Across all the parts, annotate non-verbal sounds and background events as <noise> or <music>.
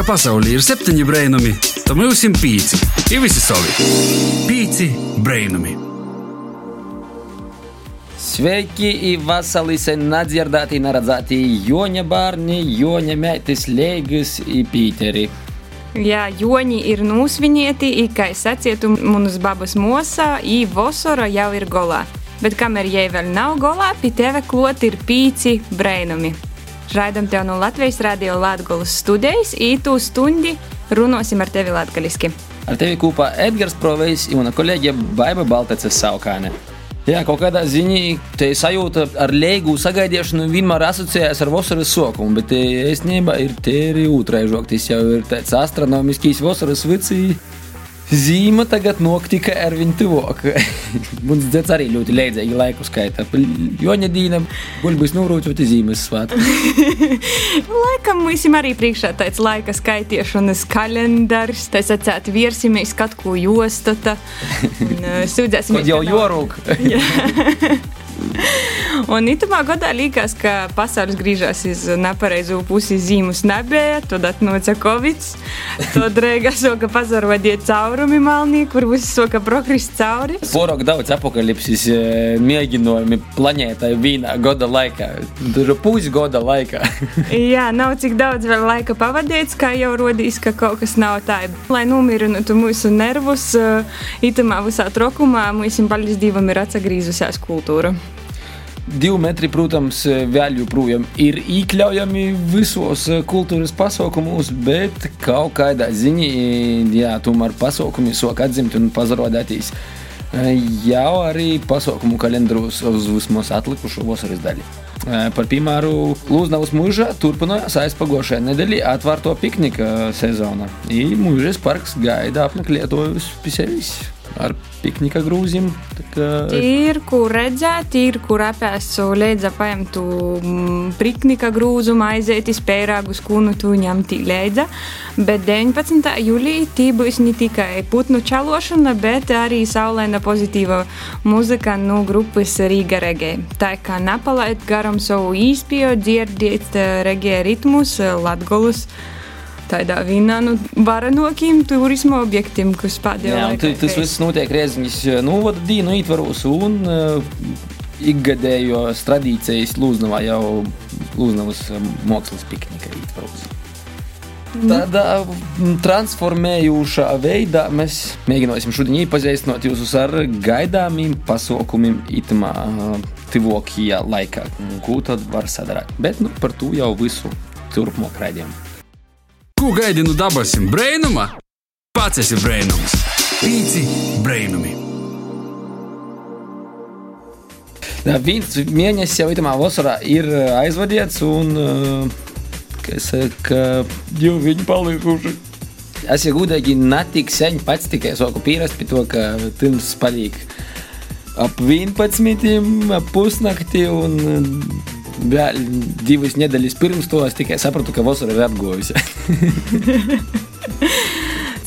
ka pasaulē ir septiņi brainami, tad mums ir pieci. Ir visi savi. Pieci brainami. Sveiki, vasarī sen nedzirdēti, neredzēti Joņa bērni, Joņa meitas, Leigas un Pīteri. Jā, joņi ir nūsvinieti, kā sacietu manas babas mosā, i vasara jau ir golā. Bet kamēr jai vēl nav golā, pie teve klot ir pīci brainumi. Raidam tev no Latvijas radio Latgolas studijas, ītū stundi runosim ar tevi latgaliski. Ar tevi kopā Edgars Provejs un kolēģe Baiba Balteces Saukāne. Jā, kaut kādā ziņā tā sajūta ar lēgu sagaidīšanu vienmēr asociējas ar vasaras sokumu, bet īstenībā ir tēri otraižok. Tas jau ir tāds astronomisks vasaras vicīs. Zīme tagad noktika ar viņu tuvāk. <laughs> Mums dzirds arī ļoti leidzīgi laiku skaita. Joņa dīna, guļbis nūrūcot zīmes svāt. <laughs> Laikam mums arī priekšā tāds laika skaitiešanas kalendārs. Tā sacēt viersimies kaut ko jostata. <laughs> Sūdzēsimies. Kaut jau jorūk. <laughs> Un itamā gadā likās, ka pasaules griežas uz nepareizo pusi zīmus nebija, tad atnāca Covid. Tad reiga soka pazarodīja caurumi malnī, kur viss soka prokrist cauri. Porok daudz apakalipsis mēģinājumi planētai vienā gada laikā. Tur pusgada laikā. <laughs> Jā, nav cik daudz vēl laika pavadīts, kā jau rodīs, ka kaut kas nav tā. Lai nomierinātu mūsu nervus, itamā visā trokumā mums, paldies Dievam, ir atsagrīzusies kultūra. Divi metri, protams, vēl joprojām ir iekļaujami visos kultūras pasaukumos, bet kaut kādā ziņā, jā, tomēr pasaukumi sāk atzimt un pazarodēties jau arī pasaukumu kalendāros uz vismaz atlikušo vasaras daļu. Par piemēru Lūznavas mūžā turpinājās aizpagošajā nedēļā atvērto piknika sezona. Mūžas parks gaida apmeklētājus pie sevis ar piknika grūziem. Kā... Ir, kur redzēt, ir, kur apēst līdzi paņemtu piknika grūzu, aizētis, pērāgus, kunu tu ņemti līdzi. Bet 19. jūlijā tī būs ne tikai putnu čalošana, bet arī saulaina pozitīva muzika no grupas Rīga Regē. Tā kā nepalaid garam savu īspēju, dzirdiet regē ritmus, latgolus tādā vienā nu, varenākajiem turisma objektiem, kas pēdējā laikā ir. Tas viss notiek Rēziņas novada dienu ietvaros un uh, ikgadējos tradīcijas Lūznavā jau Lūznavas mākslas piknika ietvaros. Tādā transformējošā veidā mēs mēģināsim šodien iepazīstināt jūs ar gaidāmiem pasaukumiem itamā tuvākajā laikā. Ko tad var sadarīt? Bet nu, par to jau visu turpmāk raidījumu. Ko gaidi no dabasim brainuma? Pats esi brainums. Pīci brainumi. Viens mēnesis jau itamā vasarā ir aizvadīts, un es saku, jau viņi palikuši. Es jau gudīgi netik sen pats tikai sāku pierast pie to, ka pirms paliek ap 11, ap pusnakti un divas nedēļas pirms to es tikai sapratu, ka vasara ir atgojusi. <laughs>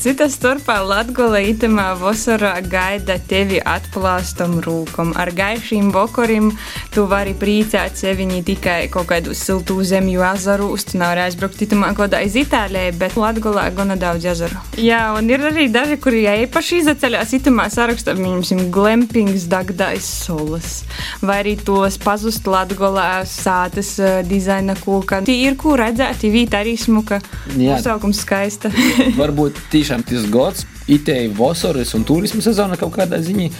Citas starpā Latvijā itemā vasarā gaida tevi atklāstam rūkam. Ar gaišiem bokoriem tu vari priecāt sevi ne tikai kaut kādu siltu zemju ezeru, tu nevari aizbraukt itemā kādā iz Itālijā, bet Latvijā gana daudz ezeru. Jā, un ir arī daži, kuri īpaši izceļās itemā sarakstā, viņam glampings, dagdais solas, vai arī tos pazust Latvijā sātas dizaina kūka. Tī ir, ko redzēt, vīta arī smuka, nosaukums skaista. <laughs> <laughs> Varbūt tiešām tiešām tas gads, itēji vasaras un turisma sezona kaut kādā ziņā.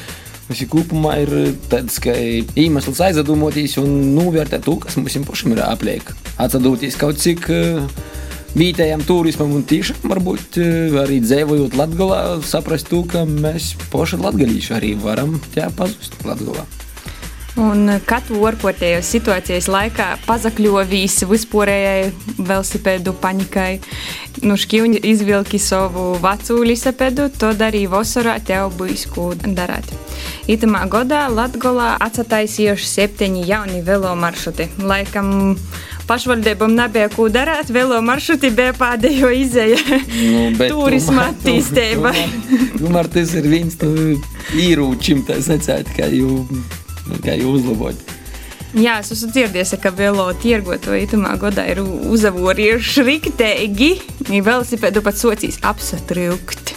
Visi kopumā ir tāds iemesls aizdomāties un novērtēt to, kas mums pašam ir apliek. Atsadoties kaut cik uh, vietējam turismam un tiešām varbūt uh, arī dzīvojot Latvijā, saprast to, ka mēs paši latgalīši arī varam pazust Latvijā. Un katru orkotējo situācijas laikā pazakļovīs vispārējai velosipēdu panikai. Nu, šķīvņi izvilki savu vecu lisapedu, tad arī vasarā tev būs ko darīt. Itamā gadā Latgolā atsataisījuši septiņi jauni velo maršruti. Laikam pašvaldībām nebija ko darīt, velo maršruti bija pēdējo izēja nu, turisma attīstība. Tomēr tas ir viens no īrūčiem, tas necēt, ka jau kā jau uzlabot. Jā, es esmu dzirdējis, ka velo tirgotāji itamā godā ir uzavorījuši riktēgi. Velosipēdu pat socijas apsatrūkt.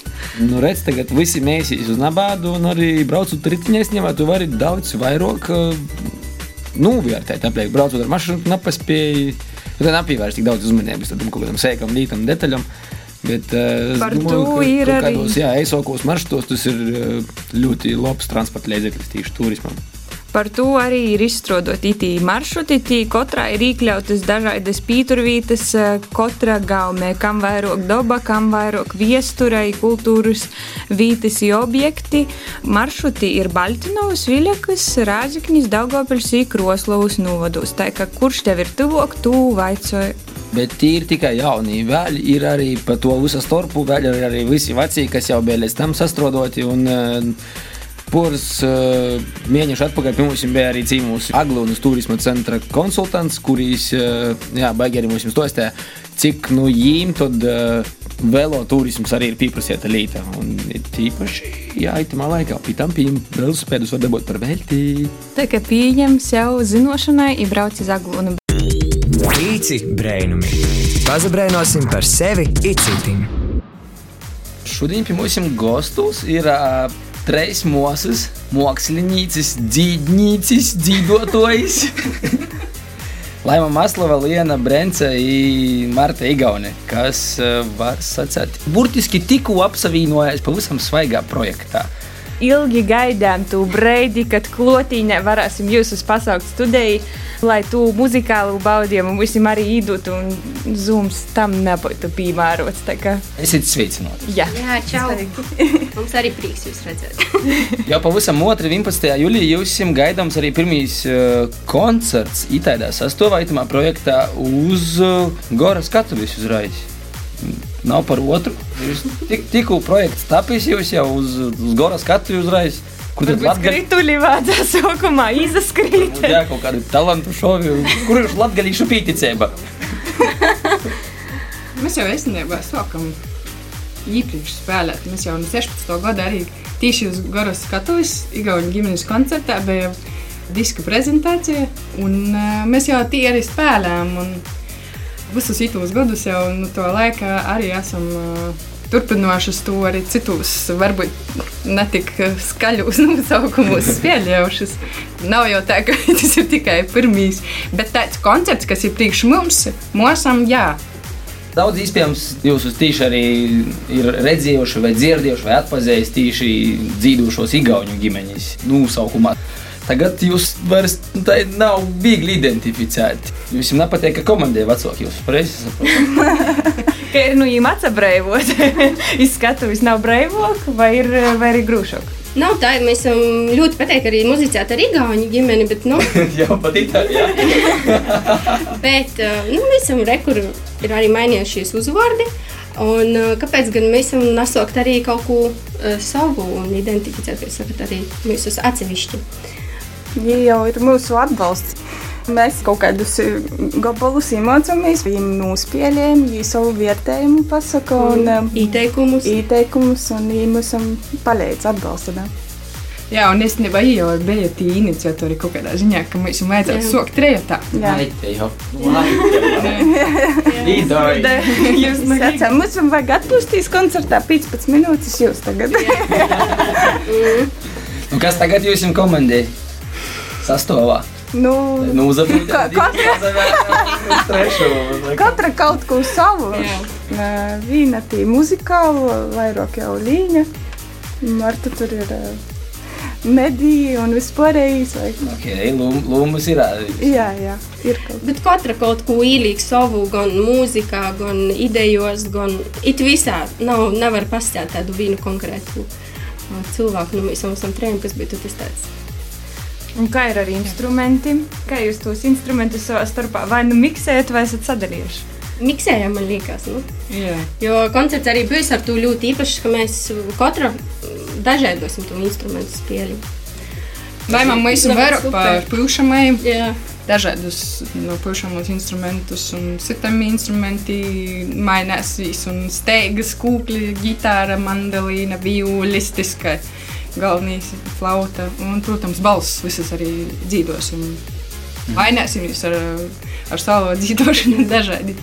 Nu, redz, tagad visi mēs esam uz nabādu, un arī braucot riteņos, ņemot, tu vari daudz vairāk uh, novērtēt. Apliek, braucot ar mašīnu, nepaspēji. Tā nepievērst tik daudz uzmanības tam kaut kādam sēkam, lītam, detaļam. Bet, uh, Par domāju, to ka ir arī- kādos, jā, eisokos maršrutos tas ir uh, ļoti labs transporta līdzeklis tieši turismam. Par to arī ir izstrādāti itī maršruti. Tī katrā ir iekļautas dažādas pīturvītas, eh, katra gaumē, kam vairāk daba, kam vairāk viesturei, kultūras vītas objekti. Maršruti ir Baltinovas, Viļakas, Rāziknis, Daugavpils i Kroslovas novados. Tā kā kurš tev ir tuvāk, tu vaicoji. Bet tie ir tikai jauni. Vēl ir arī pa to visu starpu, vēl ir arī visi veci, kas jau bija līdz tam sastrodoti. Un, uh, Poras uh, mēnešu atpakaļ pie mums bija arī cīņš Aglūnas turisma centra konsultants, kurīs uh, jā, baigi arī mums stostīja, cik nu jīm tad uh, velo turisms arī ir pieprasīta līta. Un it īpaši, jā, itamā laikā pie tam pie velosipēdus var dabūt par veltī. Tā kā pieņem sev zinošanai, ir brauc uz Aglonu. Pīci brēnumi. Pazabrēnosim par sevi itcitim. Šodien pie mums gastos ir uh, trīs mūzes, mākslinieces, dzīvnieces, dzīvotojas. <laughs> Laima Maslava, Liena Brence un Marta Igaune, kas uh, var sacīt, burtiski tikko apsavienojas pavisam svaigā projektā. Ilgi gaidām to brīdi, kad klotīņā varēsim jūs uz pasaules studiju, lai to muzikālu baudījumu visam arī īdot, un zūms tam nebūtu piemērots. Esiet sveicināti! Jā, Jā, čau! <laughs> Mums arī prieks jūs redzēt. <laughs> Jau pavisam 2. 11. jūlijā jūs esat gaidāms arī pirmīs uh, koncerts Itālijā sastāvā projektā uz uh, Gora skatuves uzreiz. Nav par otru. Jūs tik, tikko projekts tapis, jūs jau uz, uz Gora skatuves uzreiz. Kur tad Latgali? skrituļi vācā <laughs> sākumā izaskrīt. Jā, kaut kādu talantu šovi. Kur ir latgalīšu pīticība? Mēs jau īstenībā sākam iepriekš spēlēt. Mēs jau no 16. gada arī tieši uz Goras skatuves Igaunijas ģimenes koncertā bija diska prezentācija. Un, uh, mēs jau tie arī spēlējām. Un visus citus gadus jau no to laika arī esam turpinājuši to arī citos, varbūt ne tik skaļos <laughs> nosaukumos spēlējušas. Nav jau tā, ka <laughs> tas ir tikai pirmīs, bet tāds koncerts, kas ir priekš mums, mūsam, jā. Daudz iespējams, jūs tīši arī ir redzējuši, vai dzirdējuši, vai atpazīstami tīši dzīvošos Igaunijas ģimenes nosaukumā. Tagad jūs vairs tā nav viegli identificēt. Jums jau nepatīk, ka komandai vecāki jūs pareizi saprotat. <laughs> Ka ir nu īma atsabrēvot. <laughs> Izskatuvis nav breivok vai ir, vai ir grūšok. Nav tā, mēs esam ļoti pateikti arī muzicēt ar Igauniju ģimeni, bet, nu, <laughs> jau pat Itālijā. bet uh, nu, mēs esam rekur, ir arī mainījušies uzvārdi. Un, uh, kāpēc gan mēs esam nesaukt arī kaut ko uh, savu un identificēt, kā sakat, arī mēs esam atsevišķi. Viņi jau ir mūsu atbalsts. Mēs kaut kādus gabalus iemācāmies, viņiem nospēlējam, viņi savu vērtējumu pasaka un um, Ieteikumus. ieteikumus, un viņi mums palīdz atbalstam. Jā, un es nebiju jau bija tie iniciatori kaut kādā ziņā, ka mums vajadzētu Jā. sokt trijotā. Jā, jau. <laughs> Jūs Sacām, mums vajag atpūsties koncertā 15 minūtes jūs tagad. Nu, kas tagad jums ir komandai? Sastāvā. nu, Nu, uzabūjāt. Ka- katra- katra kaut ko savu. Viena tī muzikālu, vairāk jau līņa. Marta tur ir mediji un vispārējais. vai- Okay, Lūmas ir arī. Jā, jā, ir kaut Bet katra kaut ko ielīg savu, gan mūzikā, gan idejos, gan it visā. Nav, nevar pastāstīt tādu vienu konkrētu cilvēku. Nu, mēs esam trījumi, kas bija tas tāds. Un kā ir ar instrumentiem? Kā jūs tos instrumentus savā starpā vai nu miksējat, vai esat sadalījuši? Miksējam, man liekas. Nu. Jā. Jo koncerts arī bija ar to ļoti īpašs, ka mēs katra dažādosim to instrumentu spēli. Vai man Nav vairāk par pušamajiem, Jā, dažādus no pušamos instrumentus un citami instrumenti mainēsīs un steigas, kūkli, ģitāra, mandolīna, violistiskai. Galvenais flauta un, protams, balss visas arī dzīvosim. vaināsimies ar, ar savu <laughs> dzīvošanu dažādi.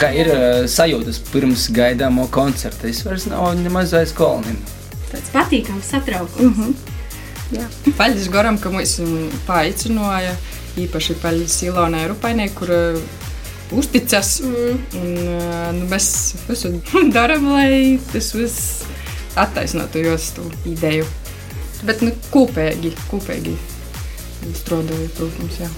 Kā ir uh, sajūtas pirms gaidāmo koncerta? Es vairs nav nemaz aiz koloniem. Tāds patīkams satraukums. Mm -hmm. Paldies Goram, ka mūs paaicināja. Īpaši paldies Ilonai Rupainai, kur uh, uzticas. Mm. Un, uh, nu, mēs visu <laughs> darām, lai tas viss attaisnotu jūsu ideju. Bet nu, kopīgi, kopīgi strādāju, protams. Jā.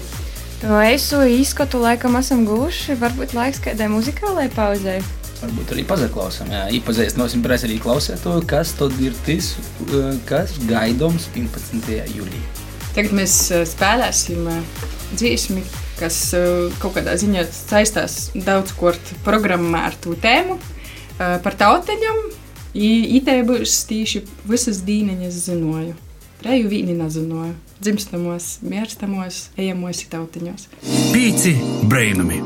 No esu izskatu laikam esam guvuši. Varbūt laiks kādai muzikālai pauzei. Varbūt arī pazaklausām, jā, iepazīstināsim arī klausētāju, kas tad ir tas, uh, kas gaidāms 11. jūlijā. Tagad mēs uh, spēlēsim uh, dziesmu, kas kaut kādā ziņā saistās daudz kort programmā ar to tēmu par tauteņiem. Itē būs tieši visas dīneņas zinoju. Reju vīni nezinoju. Dzimstamos, mierstamos, ejamos tautiņos. Pīci brainami!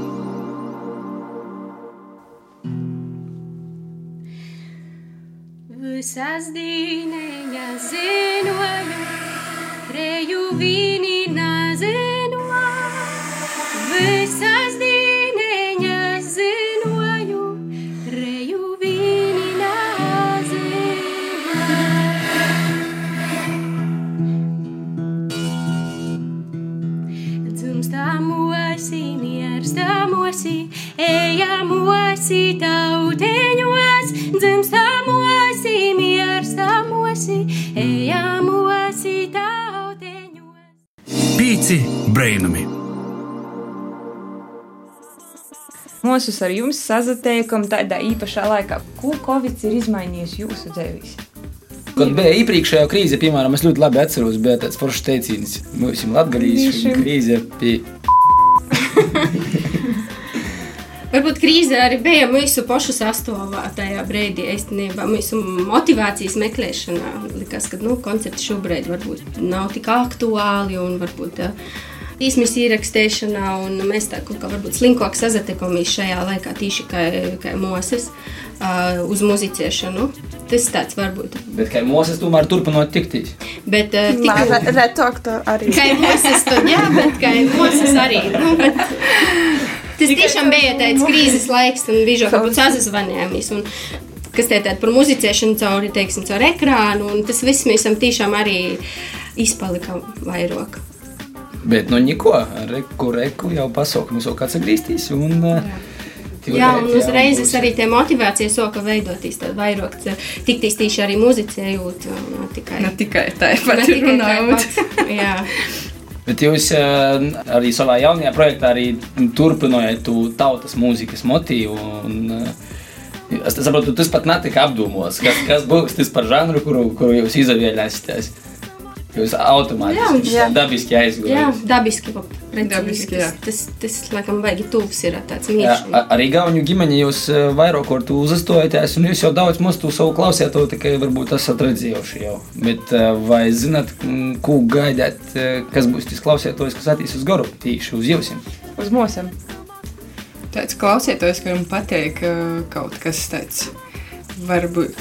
Visas dīneņas zinoju, reju vīni Pīci brainami! Mūsu ar jums sazatiekam tādā īpašā laikā, ko Covid ir izmainījis jūsu dzīvēs. Kad bija iepriekšējā krīze, piemēram, es ļoti labi atceros, bija tāds foršs teiciens, mums ir latgadījuši Vīšim. krīze pie Varbūt krīze arī bija mūsu pašu sastāvā tajā brīdī. Īstenībā mūsu motivācijas meklēšanā likās, ka nu, koncerti šobrīd varbūt nav tik aktuāli un varbūt uh, īsmis ierakstīšanā. un Mēs tā kā varbūt slinkāk sazatekamies šajā laikā tieši kā, kā mūsis uh, uz muzicēšanu. Tas tāds varbūt. Bet kā mūzis tomēr turpinot tiktīs. Bet uh, Nā, tikai re- Retok to arī. kā mūsis to jā, bet kā mūsis arī. Nu, <laughs> bet, Tas tiešām bija tāds krīzes laiks, un bija jau kāds sazvanījums. Kas te tāda par muzicēšanu cauri, teiksim, caur ekrānu, un tas viss mēs esam tiešām arī izpalikam vairāk. Bet, nu, neko, reku, reku jau pasaukums jau kāds atgrieztīs. Un, uh, Jā, un uzreiz es arī tie motivācija soka veidoties tādu vairāk, tiktīs tieši arī muzicējot, ne tikai. Ne tikai tā, bet tikai runājot. Jā. <laughs> Bet jūs uh, arī savā jaunajā projektā arī turpinājāt tautas mūzikas motīvu. Un, uh, es saprotu, tas pat netika apdomos, kas, kas būs tas par žanru, kuru, kuru jūs izvēlēsieties. Jūs automātiski, Jā, dabiski Jā, aizgājāt. dabiski. pa- precīzi. Dabiski, jā. tas, tas, tas, laikam, baigi tuvs ir tāds Jā, mīļš. arī Gauņu ģimeni jūs eh, vairāk kārtu uzastojaties, un jūs jau daudz maz to savu klausītāju tikai varbūt esat redzējuši jau. Bet eh, vai zinat, mm, ko gaidāt, eh, kas būs tas klausītājs, kas atīs uz garu, tīši uz jums? Uz mūsiem. Tāds klausītājs, kuram uh, kaut kas tāds, varbūt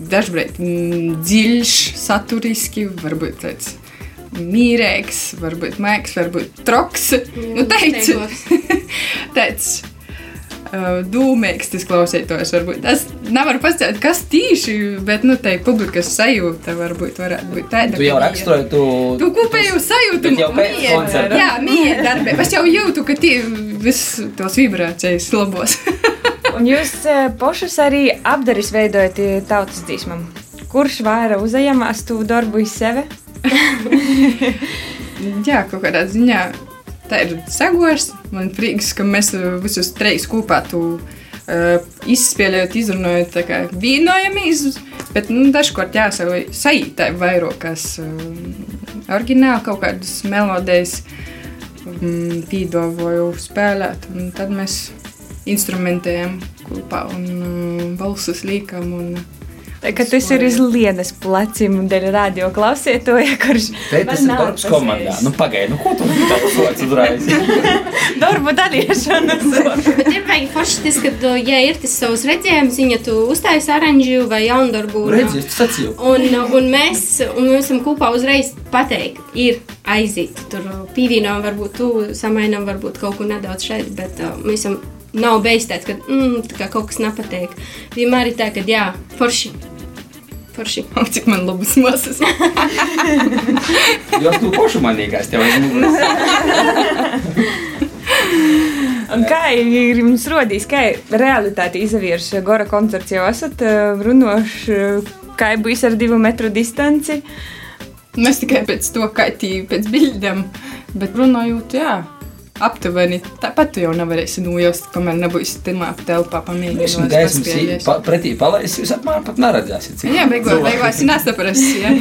dažreiz mm, dziļš, saturiski, varbūt tāds mīrīgs, varbūt mākslinieks, varbūt troks. Nu, tāds <laughs> tāds uh, dūmīgs tas klausītājs. Varbūt. Es nevaru pastāstīt, kas tieši, bet nu, tā publikas sajūta varbūt varētu būt tāda. Tu jau raksturoji to. Tu kopēju sajūtu, jau pēc koncerta. Jā, mīja darbība. Es jau jūtu, ka tie viss tos vibrācijas labos. <laughs> Un jūs eh, pašus arī apdaris veidojat eh, tautas dzīsmam. Kurš vairāk uzņemas to darbu iz sevi? <laughs> Jā, kaut kādā ziņā tā ir sagošs. Man prieks, ka mēs uh, visus trīs kopā tu uh, izspēlējot, izrunājot, tā kā vienojamies. Bet nu, dažkārt jāsaka, sajūta vairāk, kas uh, oriģināli kaut kādas melodijas um, pīdavoju spēlēt. Un tad mēs instrumentējam kopā un uh, balsus liekam un kā tas ir uz lietas plecim, dēļ radio klausītāja, kurš Te tas ir darbs komandā. Nu, pagaidi, nu, ko tu tādu soci uzreiz? <laughs> darbu dalīšanas. <laughs> Bet ir vajag forši tas, ka, ja ir tas savs redzējums, viņa tu uztaisi oranžu vai jaundarbu. un, Redzi, es sacīju. Un, un mēs, un mēs esam kopā uzreiz pateikt, ir aiziet. Tur pīvīnām varbūt tu samainām varbūt kaut ko nedaudz šeit, bet uh, mēs esam nav beigts, ka mm, tā kā kaut kas nepatīk. Vienmēr ir tā, ka jā, forši. Forši. O, cik man labas masas. Jo tu pašu manīgās tev aiz muguras. Un kā ir jums rodījis, kā realitāte izvērš Gora koncerts, jau esat uh, runoši, kā bijis ar divu metru distanci? Mēs tikai pēc to kaitīju, pēc bildēm, bet runājot, jā. Aptuveni tāpat tu jau nevarēsi nojaust, kamēr nebūs tajā telpā Es pamēģināt. esmu gaismas pa, pretī palaist, jūs apmēram pat neredzēsiet. cik Jā, beigās, beigās. <laughs> Ja?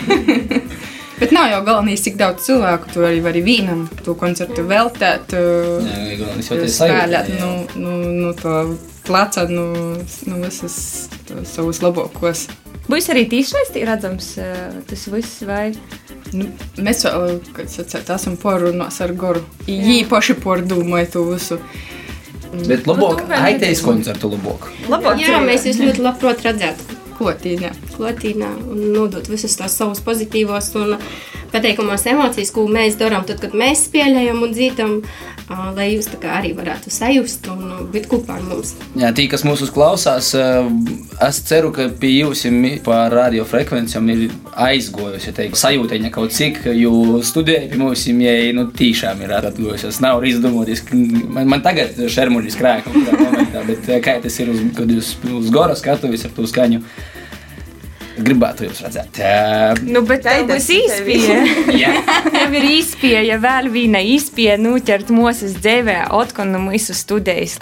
Bet nav jau galvenais, cik daudz cilvēku tu arī vari vienam to koncertu veltēt. uh, Jā, galvenais jau tas spēlēt nu, nu, nu, to pleca, nu, nu visas savus labākos. Būs arī tīšsaistī redzams uh, tas viss, vai Nu, mēs kad sacēt, esam porunās ar Goru. Jī paši pordomāja to visu. Bet Nu, labāk, aitais nedzīvo. koncertu labāk. labāk? Jā, mēs jūs ļoti labprāt redzētu. Klotīņā. Klotīnā un nodot visas tās savas pozitīvās un pateikamās emocijas, ko mēs darām, tad, kad mēs spēlējam un dzīvam, lai jūs arī varētu sajust un būt kopā ar mums. Jā, tī, kas mūsu klausās, es ceru, ka pie jums par radiofrekvencijām ir aizgojusi teiktu, sajūta kaut cik, jo studēja pie mums, ja nu, tiešām ir atgojusi. Es nevaru izdomāties, ka man, man tagad šermuļi skrēja kaut kādā momentā, bet eh, kā tas ir, uz, kad jūs uz gora skatuvis ar to skaņu. Gribētu jūs redzēt. Jā, Nu, bet tā būs īspēja. jā. Jau ir izpēja, vēl viena izpēja noķert mūsu dzīvē, otkon no mūsu studijas.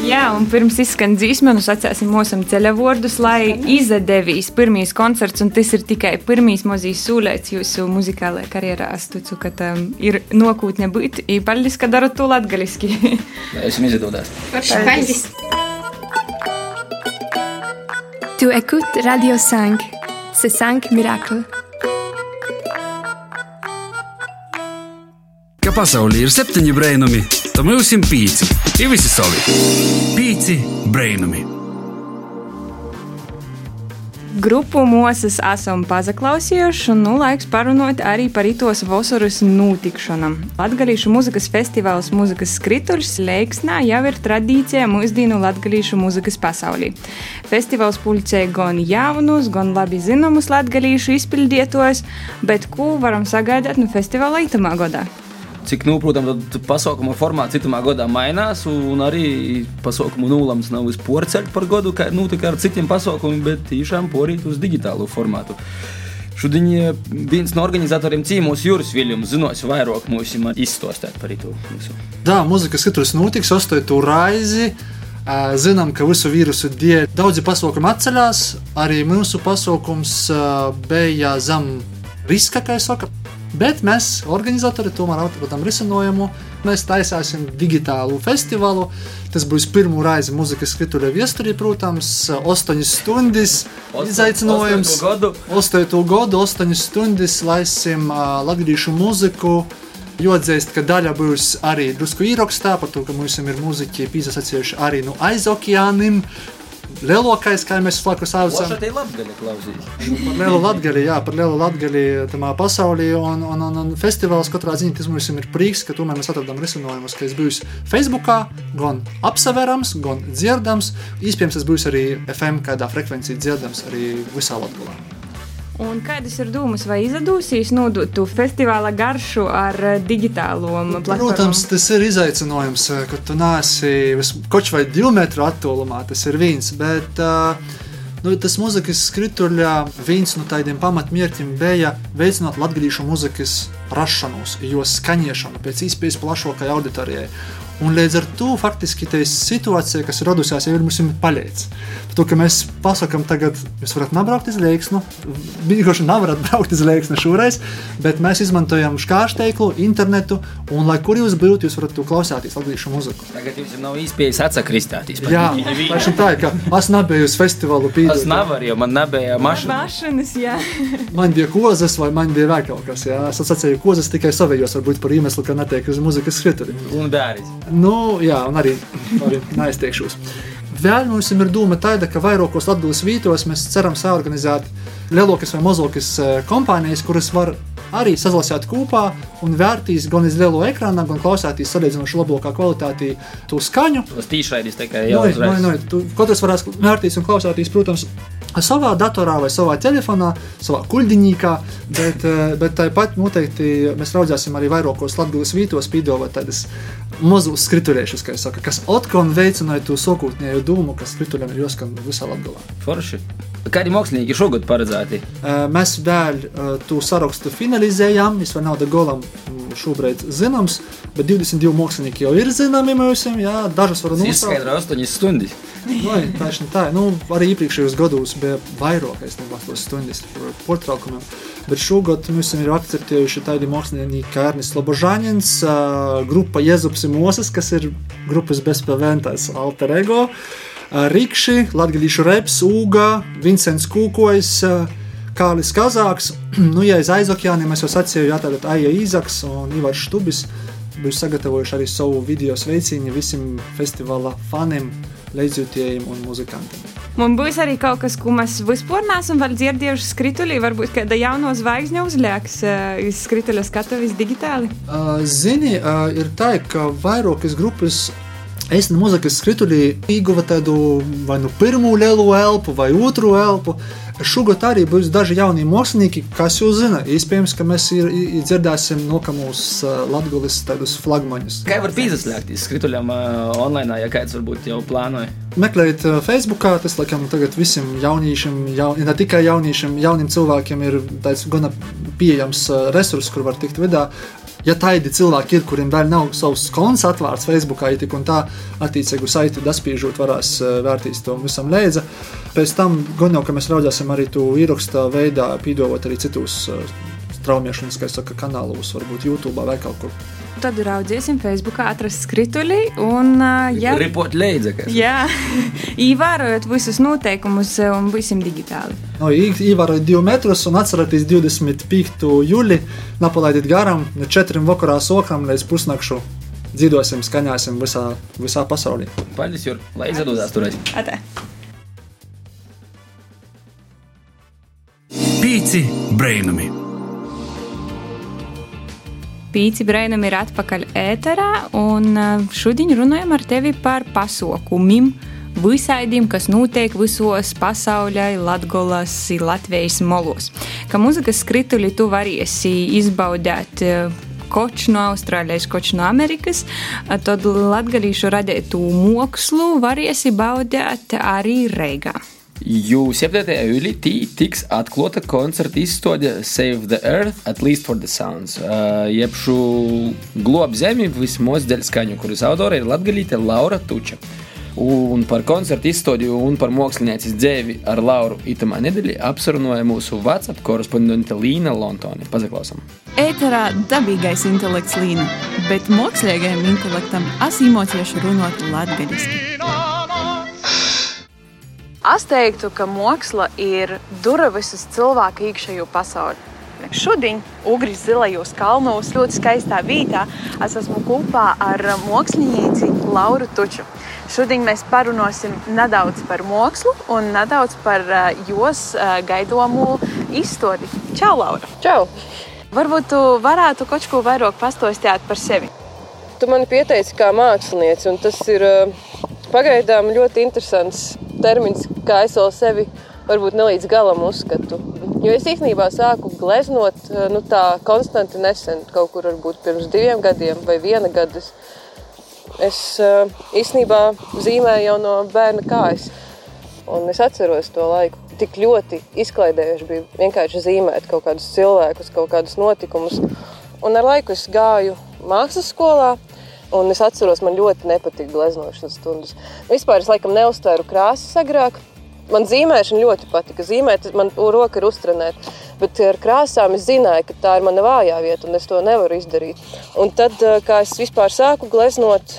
Jā, un pirms izskan dzīsme, nu sacēsim mūsam ceļavordus, lai izdevīs pirmīs koncerts, un tas ir tikai pirmīs mazīs sūlēts jūsu muzikālajā karjerā. Es ticu, ka tam ir nokūtne būt, īpaļis, ka darat to latgaliski. Izdodas. Forši paldies! Tu écoutes Radio 5. C'est 5 miracles. Ka pasaulē ir septiņi brainami, tad mums ir pieci. Ir visi savi. Pieci brainami. Grupu mūsas esam pazaklausījuši, un nu laiks parunāt arī par itos vasaras notikšanām. Latvijas mūzikas festivāls Mūzikas skrituļs Leiksnā jau ir tradīcija mūsdienu latviešu mūzikas pasaulī. Festivāls pulcēja gan jaunus, gan labi zināmus latviešu izpildītājus, bet ko varam sagaidīt no festivāla itamā gadā? Cik, nu, protams, tad pasākuma formāts citamā gadā mainās, un arī pasākumu nulams nav vispār par gadu, kā nu, ar citiem pasākumiem, bet tiešām porīt uz digitālo formātu. Šodien eh, viens no organizatoriem cīmos Juris Viljams zinos vairāk mums izstostēt par to. Jā, mūzikas skaturs notiks, astotu raizi. Ā, Zinām, ka visu vīrusu dēļ daudzi pasākumi atceļās. Arī mūsu pasākums ā, bija zem riska, kā jau saka. Bet mēs, organizatori, tomēr atradām risinājumu. Mēs taisāsim digitālu festivālu. Tas būs pirmo reizi mūzikas krituļa viesturī, protams, 8 stundas izaicinājums. gadu. 8. gadu, 8 stundas laisim uh, latviešu mūziku. Jodzēst, ka daļa būs arī drusku ierakstā, par to, ka mums ir mūziķi piesaistījuši arī no aizokeāniem. Lielākais, kā mēs flaku saucam, Plašā te labdaļa klausīs. par lielu latgali, jā, par lielu latgali tamā pasaulī, un, un, un, un festivāls katrā ziņā tas mums ir prieks, ka tomēr mēs atradām risinājumus, ka es būs Facebookā, gan apseverams, gan dzirdams, iespējams tas būs arī FM kādā frekvencijā dzirdams arī visā Latvijā. Un kādas ir domas, vai izdosies nodot to festivāla garšu ar eh, digitālo platformu? Protams, tas ir izaicinājums, eh, ka tu nāsi kaut vai divu metru attālumā. Tas ir viens, bet uh, nu, tas mūzikas skrituļā viens no tādiem pamatmērķiem bija veicināt latviešu mūzikas rašanos, jo skaņiešanu pēc iespējas plašākai auditorijai. Un līdz ar to faktiski tā situācija, kas radusies, jau ir mums paļēts. To, ka mēs pasakām, tagad jūs varat nebraukt uz Lēksnu, vienkārši nevarat <laughs> braukt uz Lēksnu šoreiz, bet mēs izmantojam škārsteiklu, internetu, un lai kur jūs būtu, jūs varat to klausīties latviešu muziku. Tagad jums nav iespējas atsakristāties. Jā, tieši tā, ka es nebiju uz festivālu pīdot. Es nevaru, jo man nebija mašīna. Mašinas, jā. <laughs> Man bija kozas vai man bija vēl kaut kas, jā. Es atsacēju kozas tikai savējos, varbūt par iemeslu, ka netiek uz muzikas skrituri. Un bērns. Nu, jā, un arī, arī <laughs> neaizteikšos. Vēl mums ir doma tāda, ka vairākos Latvijas vītos mēs ceram saorganizēt lielākas vai mazākas kompānijas, kuras var arī salasīt kopā un vērtīs gan uz lielo ekrānu, gan klausīties salīdzinoši labākā kvalitātī to skaņu. Tas tīšraidis tikai jau ir. Nu, nu, katrs varēs vērtīs un klausīties, protams, savā datorā vai savā telefonā, savā kuģiņā, bet, bet tāpat noteikti mēs raudzēsim arī vairākos Latvijas vītos, pīdovot tādas mazus skrituļiešus, saka, kas atkal veicināja to sokūtnieju domu, ka skrituļiem ir jāskan visā Latvijā. Forši. Kādi mākslinieki šogad paredzēti? Mēs vēl to sarakstu finalizējām. Es vēl nav da golam šobrīd zināms, bet 22 mākslinieki jau ir zināmi mums. Jā, dažas varu nosaukt. Tas ir 8 stundas. Nu, tieši tā. Nu, arī iepriekšējos gados bija vairāk, es nezinu, stundas portraukumiem. Bet šogad mums ir akceptējuši tādi mākslinieki kā Ernsts Lobožāņins, grupa Jezups Moses, kas ir grupas bezpavēntais alter ego. Rikši, Latvijas reps, Uga, Vincents Kūkojs, Kālis Kazāks. <clears throat> nu, ja aiz aizokeāniem es jau sacīju, jā, tātad Aija Īzaks un Ivars Štubis būs sagatavojuši arī savu video sveicienu visiem festivāla faniem līdzjūtējiem un muzikantiem. Man būs arī kaut kas, ko mēs vispār neesam vēl dzirdējuši skritulī. Varbūt kāda jauna zvaigzne uzlieks uz skrituļa skatuves digitāli. Zini, ir tā, ka vairākas grupas Es no muzikas skritulī ieguva tādu vai nu pirmo lielu elpu, vai otru elpu. Šogad arī būs daži jaunie mākslinieki, kas jau zina. Iespējams, ka mēs ir, ir dzirdēsim nokamos uh, latgulis tādus flagmaņus. Kā var piesaistīties skrituļam uh, online, ja kāds varbūt jau plānoja? Meklējiet uh, Facebookā, tas laikam tagad visiem jauniešiem, jaun, ne tikai jauniešiem, jauniem cilvēkiem ir tāds gana pieejams resurs, kur var tikt vidā ja tādi cilvēki ir, kuriem vēl nav savs konts atvērts Facebook, ja tik un tā attiecīgu saiti daspīžot, varēs eh, vērtīs to visam līdzi. Pēc tam gan jau, ka mēs raudzēsim arī to ierakstā veidā, pīdovot arī citus eh, straumēšanas, kā saka, kanālos, varbūt YouTube vai kaut kur. Tad raudziesim Facebookā, atrast skrituļi un, uh, ja, ripot līdzi. Jā, <laughs> ievērojot visus noteikumus un būsim digitāli. No, ievērojot divu metrus un atcerieties 25. jūli, napalaidiet garām no 4 vakarā sokram līdz pusnakšu. Dzīvosim, skaņāsim visā, visā pasaulē. Paldies, Jur, lai izdodas turēt. Atē. Pīci brainami! Pīci Brēnam ir atpakaļ ēterā, un uh, šodien runājam ar tevi par pasaukumiem, visādiem, kas notiek visos pasaulē, Latgolas, Latvijas molos. Kā muzikas skrituļi tu variesi izbaudēt uh, koč no Austrālijas, koč no Amerikas, uh, tad latgalīšu radītu mākslu variesi baudēt arī Reigā. Jo 7. jūlijā tiks atklāta koncerta izstāde Save the Earth, at least for the sounds. Uh, jeb šo globu zemi vismaz dēļ skaņu, kuras autora ir latgalīte Laura Tuča. Un par koncertu izstādi un par mākslinieces dzīvi ar Lauru itamā nedēļā apsarunāja mūsu WhatsApp korespondente Līna Lontoni. Pazaklausam! Ēterā dabīgais intelekts Līna, bet mākslīgajam intelektam asīmocieši runāt latgaļiski. Es teiktu, ka māksla ir durvis uz cilvēku iekšējo pasauli. Šodien, Ugris zilajos kalnos, ļoti skaistā vietā, es esmu kopā ar mākslinieci Lauru Tuču. Šodien mēs parunāsim nedaudz par mākslu un nedaudz par jos gaidomu izstādi. Čau, Laura! Čau! Varbūt tu varētu kaut ko vairāk pastāstīt par sevi. Tu mani pieteici kā mākslinieci, un tas ir pagaidām ļoti interesants termins, kā es vēl sevi varbūt ne līdz galam uzskatu. Jo es īstenībā sāku gleznot nu, tā konstanti nesen, kaut kur varbūt pirms diviem gadiem vai viena gada. Es, es īstenībā zīmēju jau no bērna kājas. Un es atceros to laiku. Tik ļoti izklaidējuši bija vienkārši zīmēt kaut kādus cilvēkus, kaut kādus notikumus. Un ar laiku es gāju mākslas skolā. Un es atceros, man ļoti nepatīk gleznošanas stundas. Vispār es laikam neuztvēru krāsas agrāk. Man zīmēšana ļoti patika. Zīmēt, man roka ir uztrenēta. Bet ar krāsām es zināju, ka tā ir mana vājā vieta, un es to nevaru izdarīt. Un tad, kā es vispār sāku gleznot,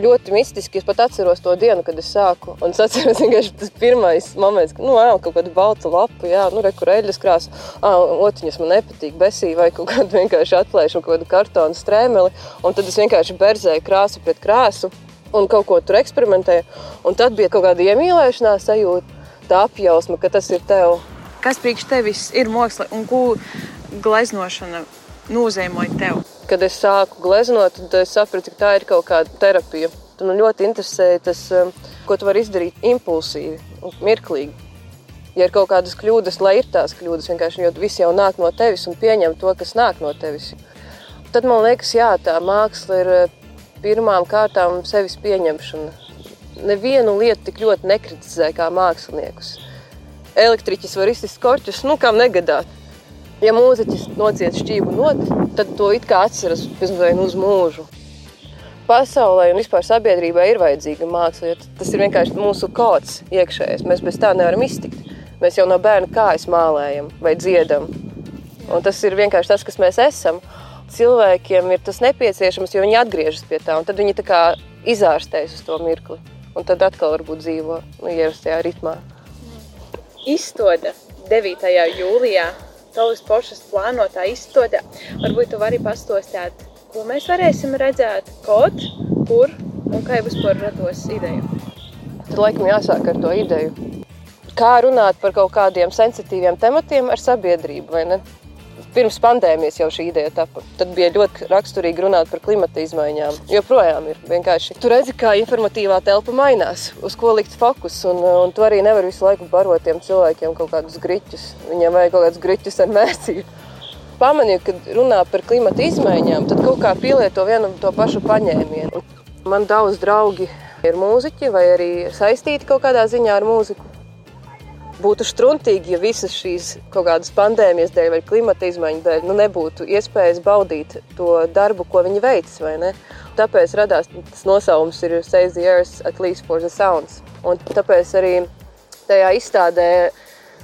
ļoti mistiski. Es pat atceros to dienu, kad es sāku. Un es atceros vienkārši tas pirmais moments, kad nu, ēl, kaut kāda balta lapa, jā, nu, rekurēļas krāsa. Otiņas man nepatīk, besī vai kaut kādu <laughs> vienkārši atklājuši kaut kādu kartonu strēmeli. Un tad es vienkārši berzēju krāsu pret krāsu un kaut ko tur eksperimentēju. Un tad bija kaut kāda iemīlēšanās sajūta, tā apjausma, ka tas ir tev. Kas priekš tevis ir māksla un ko gleznošana nozīmē tev? Kad es sāku gleznot, tad es sapratu, ka tā ir kaut kāda terapija. Man ļoti interesē tas, um, ko tu vari izdarīt impulsīvi un mirklīgi. Ja ir kaut kādas kļūdas, lai ir tās kļūdas, vienkārši jo viss jau nāk no tevis un pieņem to, kas nāk no tevis. Tad man liekas, jā, tā māksla ir uh, pirmām kārtām sevis pieņemšana. Nevienu lietu tik ļoti nekritizē kā māksliniekus elektriķis var izsist korķus, nu, kam negadāt. Ja mūziķis nociet šķību not, tad to it kā atceras uz mūžu. Pasaulē un vispār sabiedrībai ir vajadzīga māksla, jo tas ir vienkārši mūsu kods iekšējais. Mēs bez tā nevaram iztikt. Mēs jau no bērna kājas mālējam vai dziedam. Un tas ir vienkārši tas, kas mēs esam. Cilvēkiem ir tas nepieciešams, jo viņi atgriežas pie tā, un tad viņi tā kā izārstējas uz to mirkli. Un tad atkal varbūt dzīvo nu, ierastajā ritmā izstāde 9. jūlijā. Tavas pašas plānotā izstāde. Varbūt tu vari pastāstīt, ko mēs varēsim redzēt, kaut kur un kā vispār rados ideja. Tad laikam jāsāk ar to ideju. Kā runāt par kaut kādiem sensitīviem tematiem ar sabiedrību, vai ne? Pirms pandēmijas jau šī ideja tapa. Tad bija ļoti raksturīgi runāt par klimata izmaiņām. Joprojām ir vienkārši. Tu redzi, kā informatīvā telpa mainās, uz ko likt fokus. Un, un tu arī nevari visu laiku barot tiem cilvēkiem kaut kādus griķus. Viņiem vajag kaut kādus griķus ar mērcību. Pamanīju, kad runā par klimata izmaiņām, tad kaut kā pielieto vienu to pašu paņēmienu. Man daudz draugi ir mūziķi vai arī saistīti kaut kādā ziņā ar mūziku būtu struntīgi, ja visas šīs kaut kādas pandēmijas dēļ vai klimata izmaiņu dēļ nu, nebūtu iespējas baudīt to darbu, ko viņi veic. Tāpēc radās tas nosaukums, ir Save the Earth, at least for the sounds. Un tāpēc arī tajā izstādē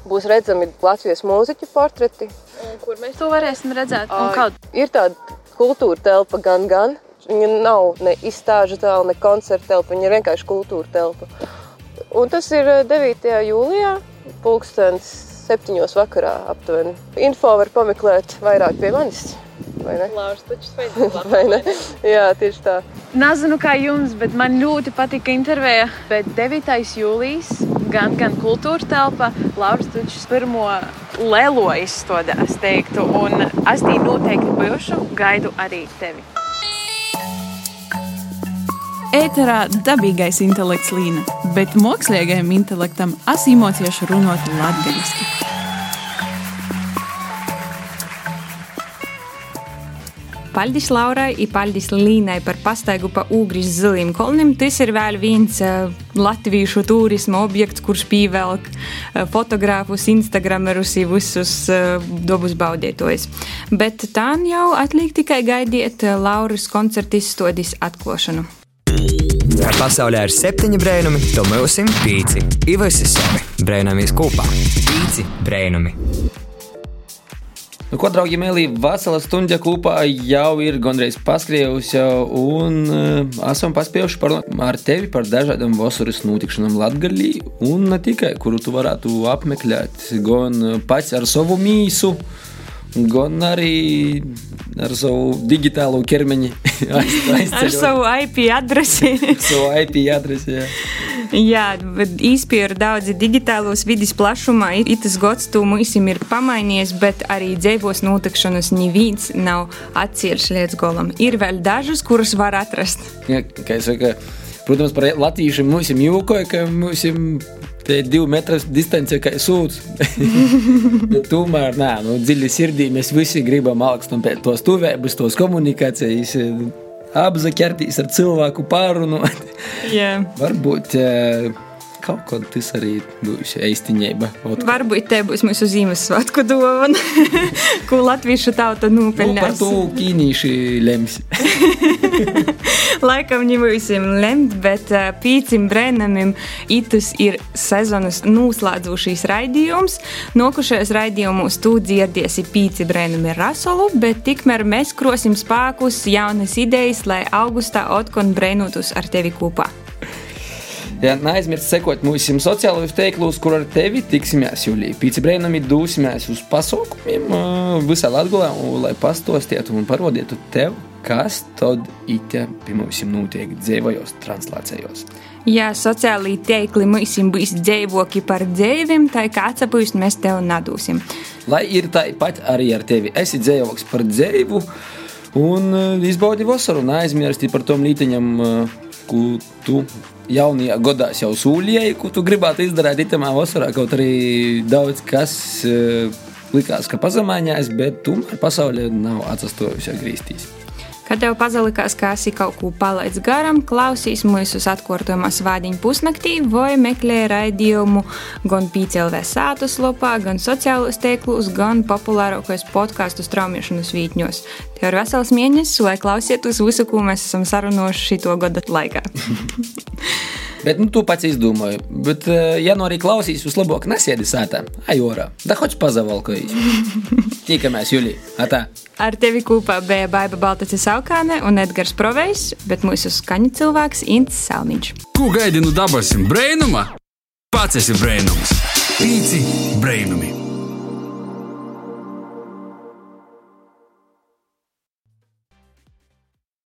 būs redzami Latvijas mūziķu portreti. Un kur mēs to varēsim redzēt? Uh, ir tāda kultūra telpa gan, gan. Viņa nav ne izstāžu telpa, ne koncerta telpa, viņa ir vienkārši kultūra telpa. Un tas ir 9. jūlijā pulkstenis septiņos vakarā aptuveni. Info var pameklēt vairāk pie manis. Vai ne? Sveicināts. <laughs> vai ne? Jā, tieši tā. Nezinu, kā jums, bet man ļoti patika intervija. Bet 9. jūlijas gan, gan kultūra telpa, Lauris Tučs pirmo lelo izstādi, es teiktu, un es tī noteikti bijušu, gaidu arī tevi. Ēterā dabīgais intelekts līna, bet mākslīgajam intelektam es īmociešu runāt latviešu. Paldies Laurai un paldies Līnai par pastaigu pa Ugris ziliem kolnim. Tas ir vēl viens uh, latviešu turisma objekts, kurš pievelk uh, fotogrāfus, instagramerus visus uh, dabas baudītājus. Bet tā jau atliek tikai gaidiet uh, Lauras koncerta izstādes atklāšanu. Kā pasaulē ir septiņi brēnumi, to mūsim pīci. Ivasi sevi brēnamies kopā. Pīci brēnumi. Nu, ko, draugi, mēlī, vesela stunda kopā jau ir gandrīz paskriejusi, un uh, esam paspējuši parunāt ar tevi par dažādām vasaras notikšanām Latvijā, un ne tikai, kuru tu varētu apmeklēt, gan pats ar savu mīsu, gan arī ar savu digitālo ķermeni. <laughs> ar savu IP adresi. <laughs> savu IP adresi, jā. Jā, īstenībā daudzi digitālos vidas plašumā ir tas gads, to mums ir pamainījies, bet arī dzīvos notikšanas neviens nav atcīrš līdz galam. Ir vēl dažas, kuras var atrast. Ja, kā es saku, protams, par latviešiem mums ir jūkoja, ka mums Te ir divi metri distance, kā sūds. <laughs> Tomēr, nē, nu, dziļi sirdī mēs visi gribam augstām pēc tos tuvības, tos komunikācijas apzaķerties ar cilvēku pārunu. Yeah. <laughs> Varbūt kaut kā tas arī būs īstenība. Varbūt te būs mūsu Ziemassvētku dāvana, <laughs> ko latviešu tauta nopelnīs. Nu, par to ķīnieši lems. <laughs> Laikam nevarēsim lemt, bet uh, pīcim brēnamim itus ir sezonas noslēdzošīs raidījums. Nokušajos raidījumos tu dzirdiesi pīci brēnami rasolu, bet tikmēr mēs krosim spēkus, jaunas idejas, lai augustā otkon brēnotus ar tevi kopā. Ja, Neaizmirst sekot mūsu sociālajos tīklos, kur ar tevi tiksimies jūlijā. Pīci brēnami dūsimies uz pasaukumiem visā Latvijā, lai pastostītu un parodītu tev, kas tad ite pie mums notiek dzīvojos translācijos. Ja sociālajā tīklī mums būs dzīvoki par dzīvim, tad kāds apgūst mēs tev nadūsim. Lai ir tāpat arī ar tevi. Esi dzīvoks par dzīvu un izbaudi vasaru. Neaizmirsti par tom līteņam, ko tu jaunajā gadā jau sūļēji, ko tu gribētu izdarīt itamā vasarā. Kaut arī daudz kas uh, likās, ka pazemājās, bet tomēr pasaulē nav atsastojusi grīstīs. Kad tev pazalikās, ka esi kaut ko palaidis garam, klausīs mūsu atkārtojumā svādiņu pusnaktī vai meklē raidījumu gan PCLV sātus lopā, gan sociālos tīklos, gan populārākos podkāstu straumēšanas vītņos. Tev ir vesels mēnesis, lai klausieties visu, ko mēs esam sarunājuši šito gadu laikā. <laughs> Bet, nu, tu pats izdomāji. Bet, ja nu arī klausīs, uz labāk nesēdi sētā, ajorā. Da hoč pazavalkojas. <laughs> Tikamies, Julī. Atā. Ar tevi kopā bija Baiba Baltacis Aukāne un Edgars Provejs, bet mūsu skaņu cilvēks Ints Salmiņš. Ko gaidi no dabasim brēnuma? Pats esi brēnums. Pīci brēnumi.